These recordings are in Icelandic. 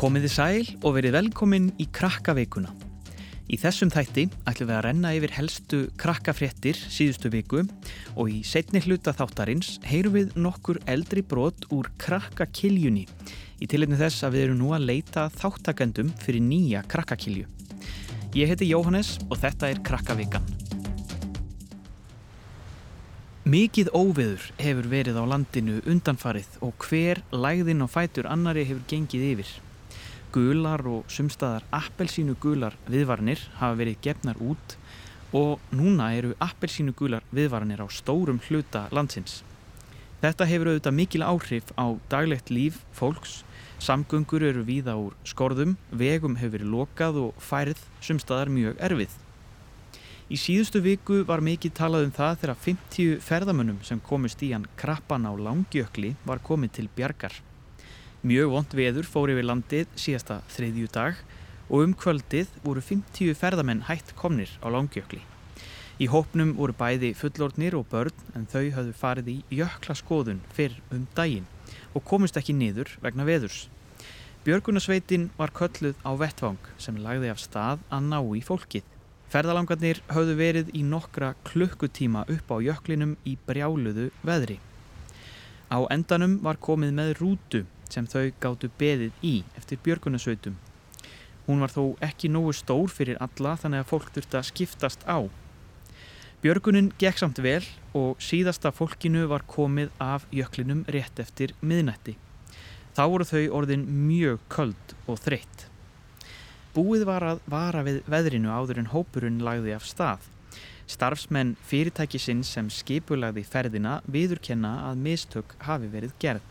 Komiði sæl og verið velkomin í krakkaveikuna. Í þessum þætti ætlum við að renna yfir helstu krakkafréttir síðustu viku og í setni hluta þáttarins heyrum við nokkur eldri brot úr krakkakiljunni í tilitni þess að við erum nú að leita þáttakendum fyrir nýja krakkakilju. Ég heiti Jóhannes og þetta er krakkavikan. Mikið óveður hefur verið á landinu undanfarið og hver lægðin á fætur annari hefur gengið yfir. Gular og sumstaðar appelsínu gular viðvarnir hafa verið gefnar út og núna eru appelsínu gular viðvarnir á stórum hluta landsins. Þetta hefur auðvitað mikil áhrif á daglegt líf fólks, samgöngur eru víða úr skorðum, vegum hefur verið lokað og færið sumstaðar mjög erfið. Í síðustu viku var mikið talað um það þegar 50 ferðamönnum sem komist í hann krappan á langjökli var komið til bjargar. Mjög vond veður fór yfir landið síðasta þriðju dag og um kvöldið voru 50 ferðamenn hætt komnir á langjökli. Í hópnum voru bæði fullordnir og börn en þau hafðu farið í jökla skoðun fyrr um daginn og komist ekki niður vegna veðurs. Björgunarsveitin var kölluð á vettvang sem lagði af stað að ná í fólkið. Ferðalangarnir hafðu verið í nokkra klukkutíma upp á jöklinum í brjáluðu veðri. Á endanum var komið með rútu sem þau gáttu beðið í eftir björgunasautum. Hún var þó ekki nógu stór fyrir alla þannig að fólk þurfti að skiptast á. Björgunin gekk samt vel og síðasta fólkinu var komið af jöklinum rétt eftir miðnætti. Þá voru þau orðin mjög köld og þreytt. Búið var að vara við veðrinu áður en hópurinn lagði af stað. Starfsmenn fyrirtækisinn sem skipulagði ferðina viðurkenna að mistök hafi verið gerð.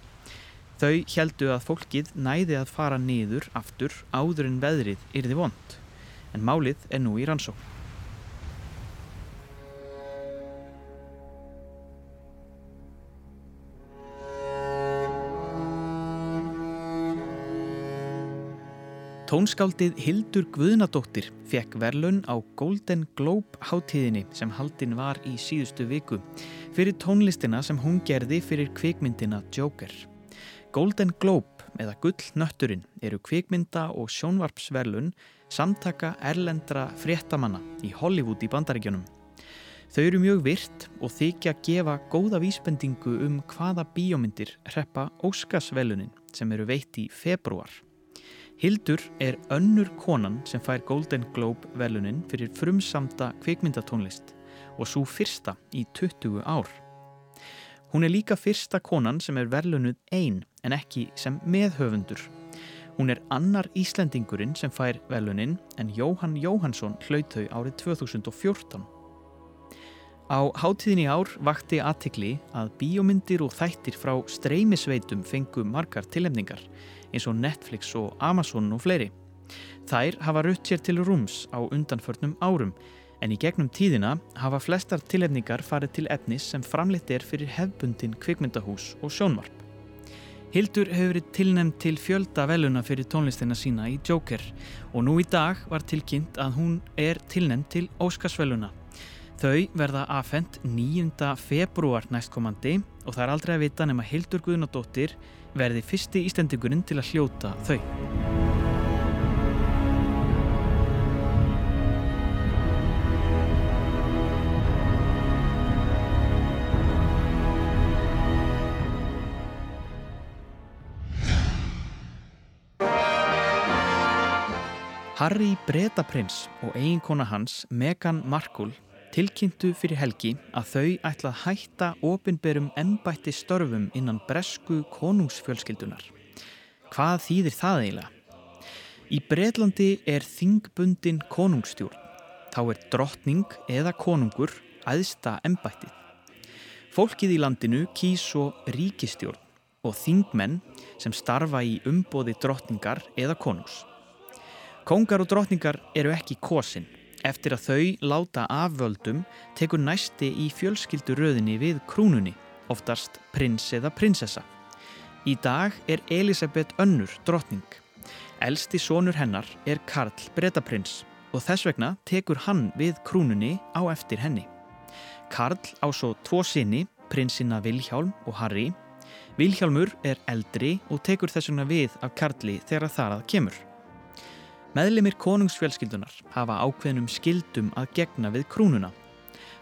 Þau heldu að fólkið næði að fara niður aftur áður en veðrið yrði vond, en málið er nú í rannsók. Tónskáldið Hildur Guðnadóttir fekk verlun á Golden Globe hátíðinni sem haldinn var í síðustu viku fyrir tónlistina sem hún gerði fyrir kvikmyndina Joker. Golden Globe eða Gullnötturinn eru kvikmynda og sjónvarpsverlun samtaka erlendra fréttamanna í Hollywood í bandaríkjunum. Þau eru mjög virt og þykja að gefa góða vísbendingu um hvaða bíómyndir hreppa Óskarsvelunin sem eru veitt í februar. Hildur er önnur konan sem fær Golden Globe velunin fyrir frumsamta kvikmyndatónlist og svo fyrsta í 20 ár. Hún er líka fyrsta konan sem er verlunuð einn en ekki sem meðhöfundur. Hún er annar Íslendingurinn sem fær velunin en Jóhann Jóhannsson hlaut þau árið 2014. Á hátíðin í ár vakti aðtikli að bíómyndir og þættir frá streymisveitum fengu margar tilhemningar eins og Netflix og Amazon og fleiri. Þær hafa rutt sér til rúms á undanförnum árum en í gegnum tíðina hafa flestar tilefningar farið til efnis sem framleitt er fyrir hefbundin kvikmyndahús og sjónvarp. Hildur hefur verið tilnæmt til fjölda veluna fyrir tónlistina sína í Joker og nú í dag var tilkynnt að hún er tilnæmt til Óskarsveluna. Þau verða afhengt 9. februar næstkomandi og það er aldrei að vita nema Hildur Guðnadóttir verði fyrsti ístendingurinn til að hljóta þau. Harry Bretaprins og eiginkona hans, Meghan Markle, tilkynntu fyrir helgi að þau ætla að hætta ofinberum ennbætti störfum innan bresku konungsfjölskyldunar. Hvað þýðir það eiginlega? Í Breitlandi er þingbundin konungsstjórn. Þá er drottning eða konungur aðsta ennbættið. Fólkið í landinu kýs svo ríkistjórn og þingmenn sem starfa í umbóði drottningar eða konungs. Kongar og drottningar eru ekki kosin. Eftir að þau láta afvöldum tekur næsti í fjölskylduröðinni við krúnunni, oftast prins eða prinsessa. Í dag er Elisabeth önnur drottning. Elsti sónur hennar er Karl Bretaprins og þess vegna tekur hann við krúnunni á eftir henni. Karl á svo tvo sinni, prinsina Vilhjálm og Harry, Vilhjálmur er eldri og tekur þessuna við af Karli þegar þar að kemur. Meðlimir konungsfjölskyldunar hafa ákveðnum skildum að gegna við krúnuna.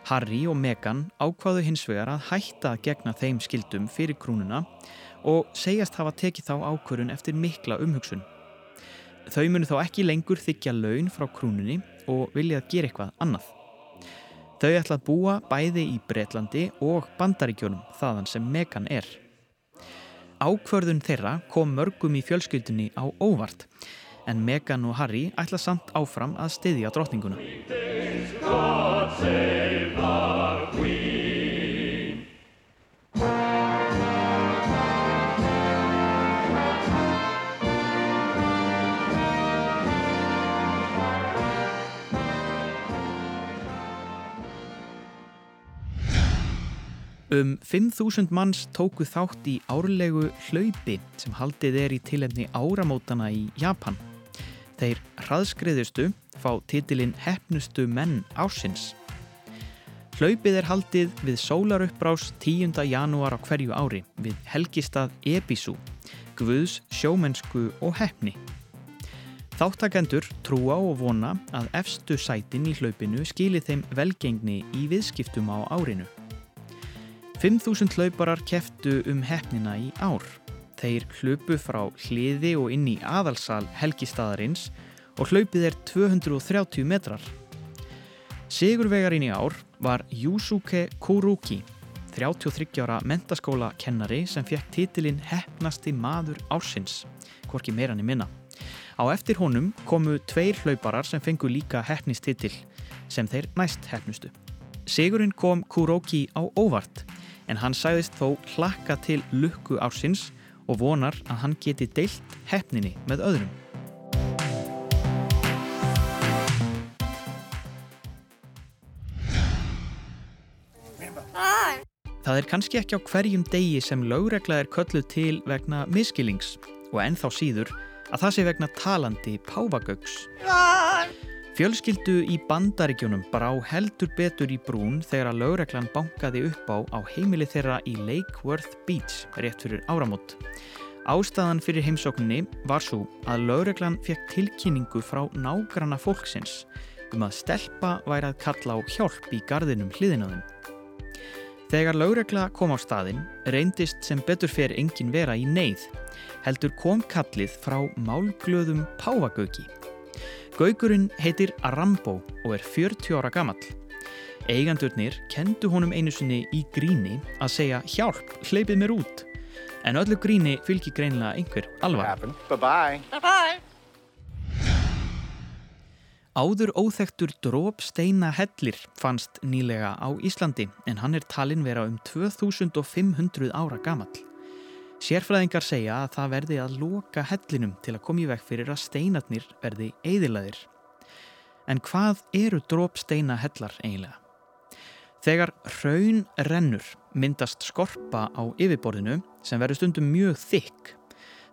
Harry og Meghan ákvaðu hins vegar að hætta að gegna þeim skildum fyrir krúnuna og segjast hafa tekið þá ákvörun eftir mikla umhugsun. Þau munu þá ekki lengur þykja laun frá krúnunni og vilja að gera eitthvað annað. Þau ætla að búa bæði í Breitlandi og Bandaríkjónum þaðan sem Megan er. Ákvörðun þeirra kom mörgum í fjölskyldunni á óvart en Megan og Harry ætla samt áfram að styðja drotninguna. Um 5.000 manns tóku þátt í árlegu hlaupi sem haldið er í tilendni áramótana í Japan. Þeir hraðskriðustu fá titilinn Hefnustu menn ásins. Hlaupið er haldið við sólaruppbrás 10. janúar á hverju ári við helgistað Ebisu, Guðs, sjómennsku og hefni. Þáttakendur trúa og vona að efstu sætin í hlaupinu skili þeim velgengni í viðskiptum á árinu. 5.000 hlauparar keftu um hefnina í ár. Þeir hlupu frá hliði og inn í aðalsal helgistadarins og hlaupið er 230 metrar. Sigurvegarinn í ár var Yusuke Kuruki, 33 ára mentaskóla kennari sem fekk titilinn Hefnasti maður ársins, hvorki meirann í minna. Á eftir honum komu tveir hlauparar sem fengu líka hefnistitil, sem þeir næst hefnustu. Sigurinn kom Kuroki á óvart en hann sæðist þó hlakka til lukku ársins og vonar að hann geti deilt hefninni með öðrum. Það er kannski ekki á hverjum degi sem lögregla er kölluð til vegna miskilings og ennþá síður að það sé vegna talandi pávagögs. Fjölskyldu í bandaríkjónum brá heldur betur í brún þegar að lögreglan bankaði upp á á heimili þeirra í Lake Worth Beach rétt fyrir áramót. Ástæðan fyrir heimsókninni var svo að lögreglan fekk tilkynningu frá nágranna fólksins um að stelpa væri að kalla á hjálp í gardinum hliðinaðum. Þegar lögregla kom á staðin reyndist sem betur fyrir engin vera í neyð heldur kom kallið frá málglöðum Pávagöki Gaugurinn heitir Arambo og er 40 ára gammal. Eigandurnir kendu honum einu sinni í gríni að segja hjálp, hleypið mér út. En öllu gríni fylgir greinlega einhver alvar. Bye bye. Bye bye. Áður óþektur dróp steina hellir fannst nýlega á Íslandi en hann er talin vera um 2500 ára gammal. Sérfræðingar segja að það verði að loka hellinum til að koma í vekk fyrir að steinarnir verði eðilaðir. En hvað eru drópsteina hellar eiginlega? Þegar raun rennur myndast skorpa á yfirborðinu sem verður stundum mjög þykk.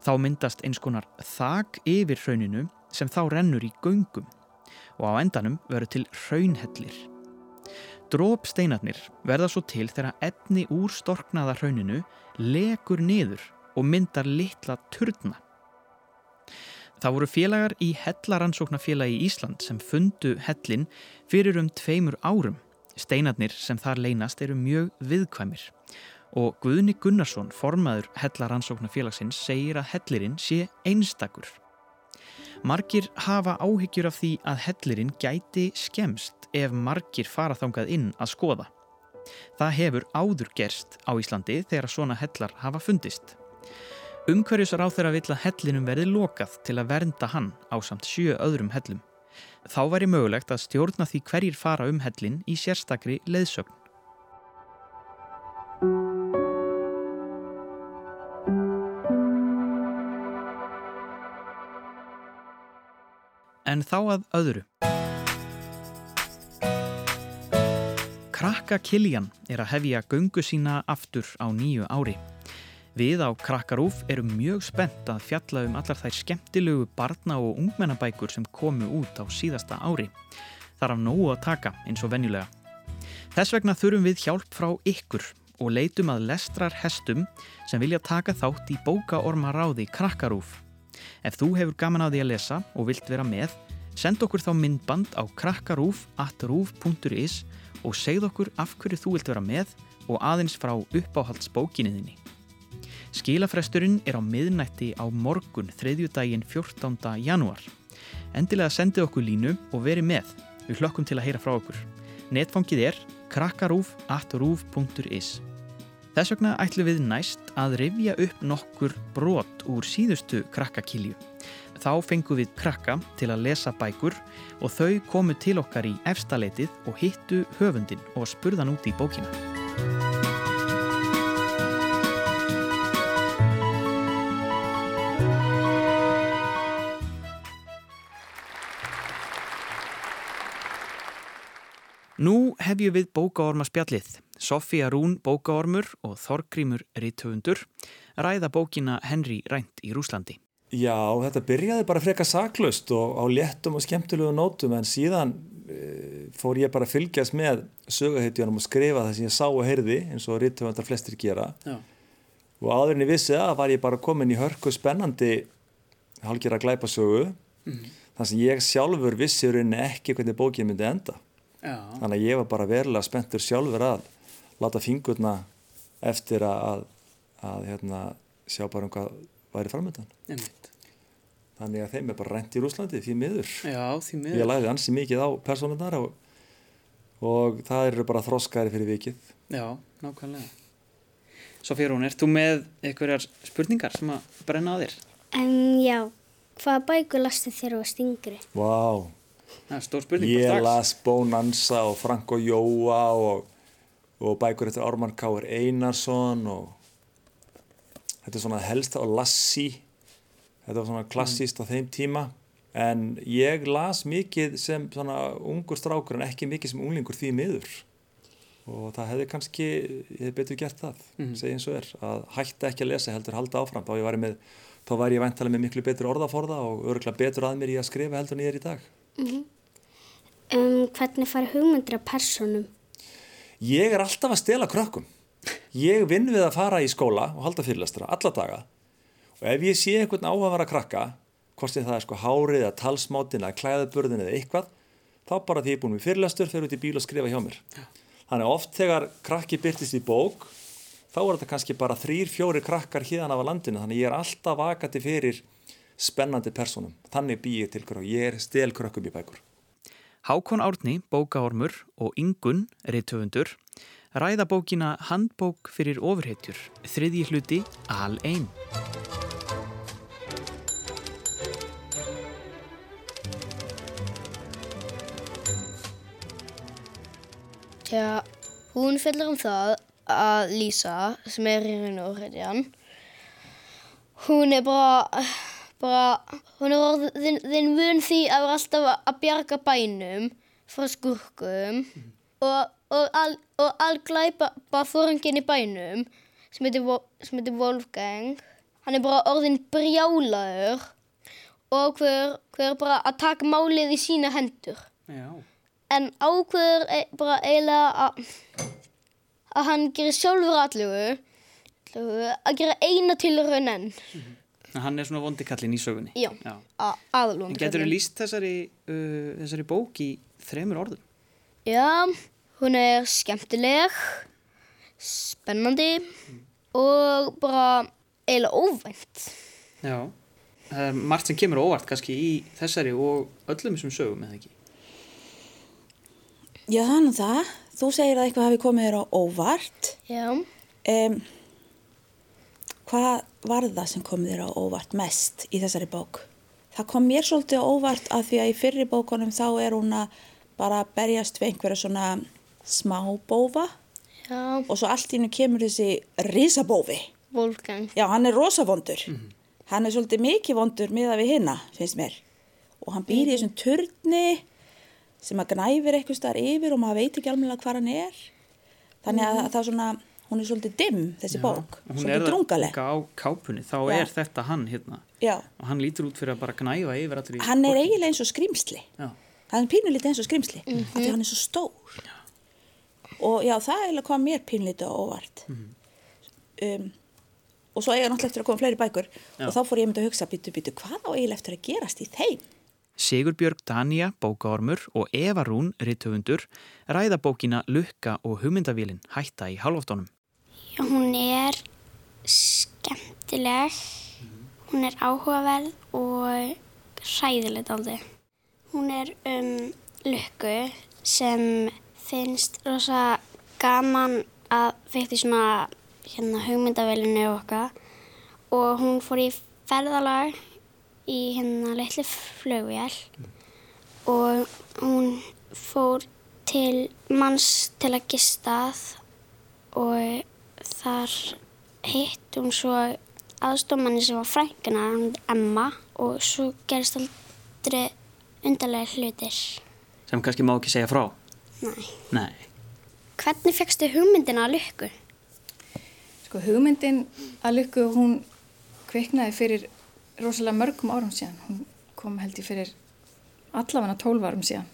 Þá myndast eins konar þak yfir rauninu sem þá rennur í göngum og á endanum verður til raunhellir. Drópsteinarnir verða svo til þegar efni úr storknaða rauninu legur niður og myndar litla turna. Það voru félagar í Hellaransóknarfélagi í Ísland sem fundu hellin fyrir um tveimur árum. Steinarnir sem þar leynast eru mjög viðkvæmir og Guðni Gunnarsson, formaður Hellaransóknarfélagsins, segir að hellirinn sé einstakur. Margir hafa áhyggjur af því að hellirinn gæti skemst ef margir fara þangað inn að skoða. Það hefur áður gerst á Íslandi þegar svona hellar hafa fundist. Umhverjusar á þeirra vill að hellinum verði lokað til að vernda hann á samt sjö öðrum hellum. Þá væri mögulegt að stjórna því hverjir fara um hellin í sérstakri leðsögn. En þá að öðru. Krakka Kiljan er að hefja göngu sína aftur á nýju ári. Við á Krakkarúf erum mjög spennt að fjalla um allar þær skemmtilegu barna- og ungmennabækur sem komu út á síðasta ári. Það er af nógu að taka eins og venjulega. Þess vegna þurfum við hjálp frá ykkur og leitum að lestrar hestum sem vilja taka þátt í bókaormaráði Krakkarúf. Ef þú hefur gaman á því að lesa og vilt vera með, send okkur þá myndband á krakkarúf.rúf.is og segð okkur af hverju þú vilt vera með og aðeins frá uppáhaldsbókinniðinni. Skilafresturinn er á miðnætti á morgun þriðjudaginn 14. janúar. Endilega sendið okkur línu og verið með. Við hlokkum til að heyra frá okkur. Netfangið er krakkarúf.rúf.is Þess vegna ætlum við næst að rifja upp nokkur brot úr síðustu krakkakilju. Þá fengum við krakka til að lesa bækur og þau komu til okkar í efstaleitið og hittu höfundin og spurðan út í bókina. Nú hefjum við bókaorma spjallið. Sofía Rún bókaormur og Þorgrímur Rítöfundur ræða bókina Henry Rænt í Rúslandi. Já, þetta byrjaði bara freka saklust og á léttum og skemmtilegu nótum en síðan e, fór ég bara að fylgjast með söguheitjónum og skrifa það sem ég sá og heyrði eins og Rítöfundar flestir gera. Já. Og áðurinn ég vissi að var ég bara komin í hörku spennandi halgjara glæpasögu mm -hmm. þar sem ég sjálfur vissi ekki hvernig bókið myndi enda. Já. þannig að ég var bara verulega spenntur sjálfur að láta fingurna eftir að, að hérna, sjá bara um hvað væri framöndan þannig að þeim er bara reynd í Rúslandi því miður. Já, því miður ég læði ansi mikið á personunar og, og það eru bara þroskari fyrir vikið Já, nákvæmlega Sofía Rún, ert þú með einhverjar spurningar sem að brenna á þér? Um, já, hvaða bækur lastu þér á stingri? Vá wow. Ég las Bonanza og Frank og Jóa og, og bækur eftir Ármann Káur Einarsson og þetta er svona helst og Lassi þetta var svona klassíst mm. á þeim tíma en ég las mikið sem svona ungur strákur en ekki mikið sem unglingur því miður og það hefði kannski, ég hef betur gert það mm. segja eins og er, að hætta ekki að lesa heldur halda áfram, þá, með, þá væri ég væntalega með miklu betur orðaforða og örgulega betur að mér í að skrifa heldur en ég er í dag mm -hmm. um, Hvernig fara hugmyndir af personum? Ég er alltaf að stela krökkum Ég vinn við að fara í skóla og halda fyrirlastra alla daga og ef ég sé einhvern áhafara krakka hvort það er sko hárið eða talsmátin eða klæðaburðin eða eitthvað þá bara því ég er búin með fyrirlastur fyrir út í bíl og skrifa hjá mér ja. Þannig oft þegar krakki byrtist í bók þá er þetta kannski bara þrýr, fjóri krakkar hérna af landinu þannig ég er alltaf vakati fyrir spennandi personum. Þannig ég til krökk. Ég er stel krökkum í bækur. Hákon Árni, bókaormur og Ingun, reytöfundur, ræða bókina Handbók fyrir ofurheitjur, þriðji hluti Al einn. Já, hún fyllir um það að Lísa, sem er í raun og hreitjan, hún er bara bara, hún er orðin þinn vun því að vera alltaf að bjarga bænum frá skurkum mm. og, og, all, all glæpa bara fórhengin í bænum sem heitir Wolfgang hann er bara orðin brjálaður og hver, hver bara að taka málið í sína hendur Já. En áhver e, bara eiginlega að hann gerir sjálfur allugu að gera eina tilraun enn mm -hmm. Hann er svona vondikallin í sögunni. Já, Já. aðalvondikallin. En getur þú líst þessari, uh, þessari bók í þremur orðum? Já, hún er skemmtileg, spennandi mm. og bara eiginlega óvænt. Já, það er margt sem kemur óvart kannski í þessari og öllum þessum sögum, eða ekki? Já, þannig það. Þú segir að eitthvað hafi komið þér á óvart. Já. Um, hvað var það sem kom þér á óvart mest í þessari bók? Það kom mér svolítið á óvart að því að í fyrri bókunum þá er hún að bara berjast við einhverja svona smá bófa Já. og svo allt í hennu kemur þessi risabófi. Wolfgang. Já, hann er rosavondur. Mm -hmm. Hann er svolítið mikið vondur miða við hinna, finnst mér. Og hann býr í mhm. þessum turni sem að gnæfir eitthvað starf yfir og maður veit ekki alveg hvað hann er. Þannig að, mm -hmm. að það er svona hún er svolítið dimm þessi Já, bók. svolítið drungaleg. á kápunni, þá Já. er þetta hann hérna. Já. og hann lítur út fyrir að bara gnæfa yfir hann er eiginlega eins og skrimsli hann er pínulítið eins og skrimsli mm -hmm. af því hann er svo stór. Og já, það eiginlega kom mér pínlítið á óvart. Um, og svo eiga náttúrulega eftir að koma fleiri bækur. Og þá fór ég myndi að hugsa býtu, býtu, hvað á eiginlega eftir að gerast í þeim Sigurbjörg Danja, bókaormur og Eva Rún, rithöfundur, ræða bókina Lukka og hugmyndavélin hætta í halvoftónum. Já, hún er skemmtileg, hún er áhugaverð og hræðilegt aldrei. Hún er um lukku sem finnst rosa gaman að fekti svona hérna hugmyndavélinu okkar og hún fór í ferðalag í hérna litlu flugvél og hún fór til manns til að gistað og þar hitt hún svo aðstofanni sem var frænkina, hún er Emma og svo gerist aldrei undarlega hlutir. Sem kannski má ekki segja frá. Nei. Nei. Hvernig fegstu hugmyndina að lukku? Sko hugmyndin að lukku hún kviknaði fyrir rosalega mörgum árum síðan. Hún kom held ég fyrir 12 árum síðan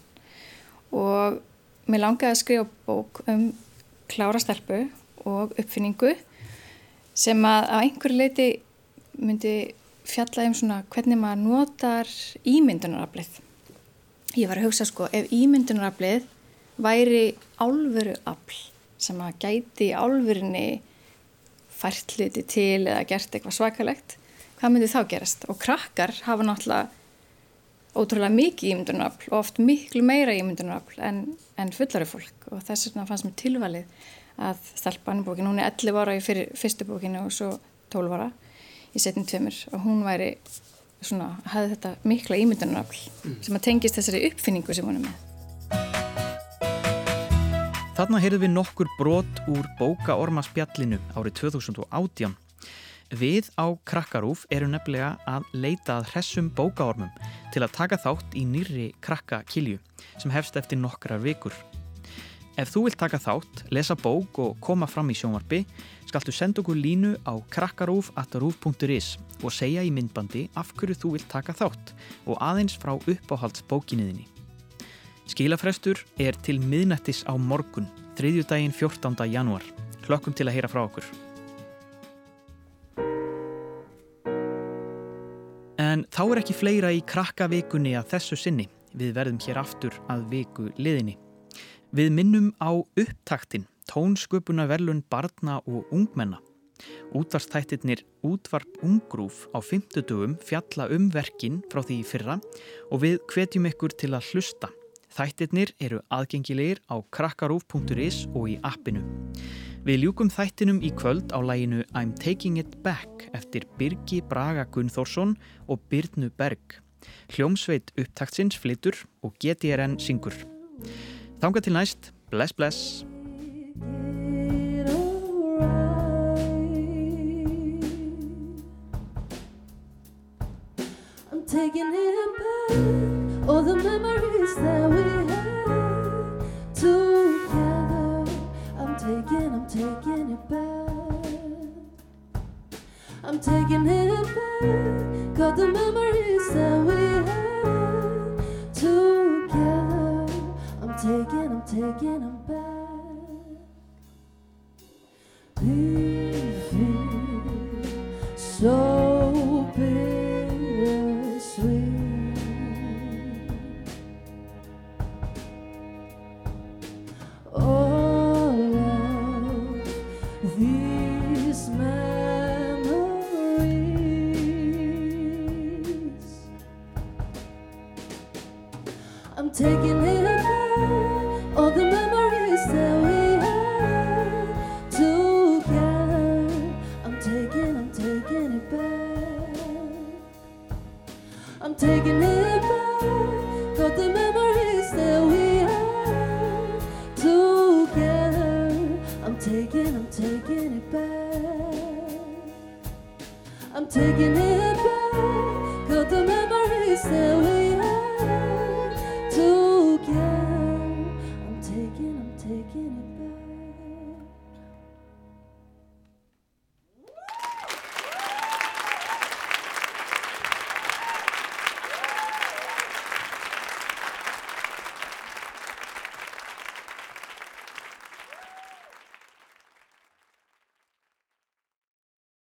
og mér langaði að skrifa bók um klára stelpu og uppfinningu sem að á einhverju leiti myndi fjalla um svona hvernig maður notar ímyndunaraflið. Ég var að hugsa sko ef ímyndunaraflið væri álveru afl sem að gæti í álverinni fært hluti til eða gert eitthvað svakalegt, hvað myndi þá gerast? Og krakkar hafa náttúrulega ótrúlega mikið ímyndunarafl og oft miklu meira ímyndunarafl en, en fullari fólk og þess vegna fannst mér tilvalið að stelpan í bókinu, hún er 11 ára í fyrir, fyrstu bókinu og svo 12 ára í setjum tveimur og hún væri svona, hafði þetta mikla ímyndunarafl sem að tengist þessari uppfinningu sem hún er með. Þarna heyrðum við nokkur brot úr bókaormaspjallinu árið 2018. Við á Krakkarúf eru nefnilega að leita að hressum bókaormum til að taka þátt í nýrri krakkakilju sem hefst eftir nokkrar vikur. Ef þú vilt taka þátt, lesa bók og koma fram í sjónvarpi, skaltu senda okkur línu á krakkarúf.rúf.is og segja í myndbandi af hverju þú vilt taka þátt og aðeins frá uppáhaldsbókinniðinni. Skilafrestur er til miðnættis á morgun, þriðjudaginn 14. janúar. Hlökkum til að heyra frá okkur. En þá er ekki fleira í krakkavikunni að þessu sinni. Við verðum hér aftur að viku liðinni. Við minnum á upptaktin, tónsköpuna verlun barna og ungmenna. Útvarstættirnir Útvarp Ungrúf á 50 dögum fjalla um verkin frá því fyrra og við hvetjum ykkur til að hlusta. Þættirnir eru aðgengilegir á krakkarúf.is og í appinu. Við ljúkum þættinum í kvöld á læginu I'm Taking It Back eftir Birgi Braga Gunnþórsson og Byrnu Berg. Hljómsveit upptaktsins flytur og GTRN syngur. Þanga til næst, bless bless. Taking it taking it back. I'm taking it back. Got the memories that we had together. I'm taking, I'm taking them back. We feel so.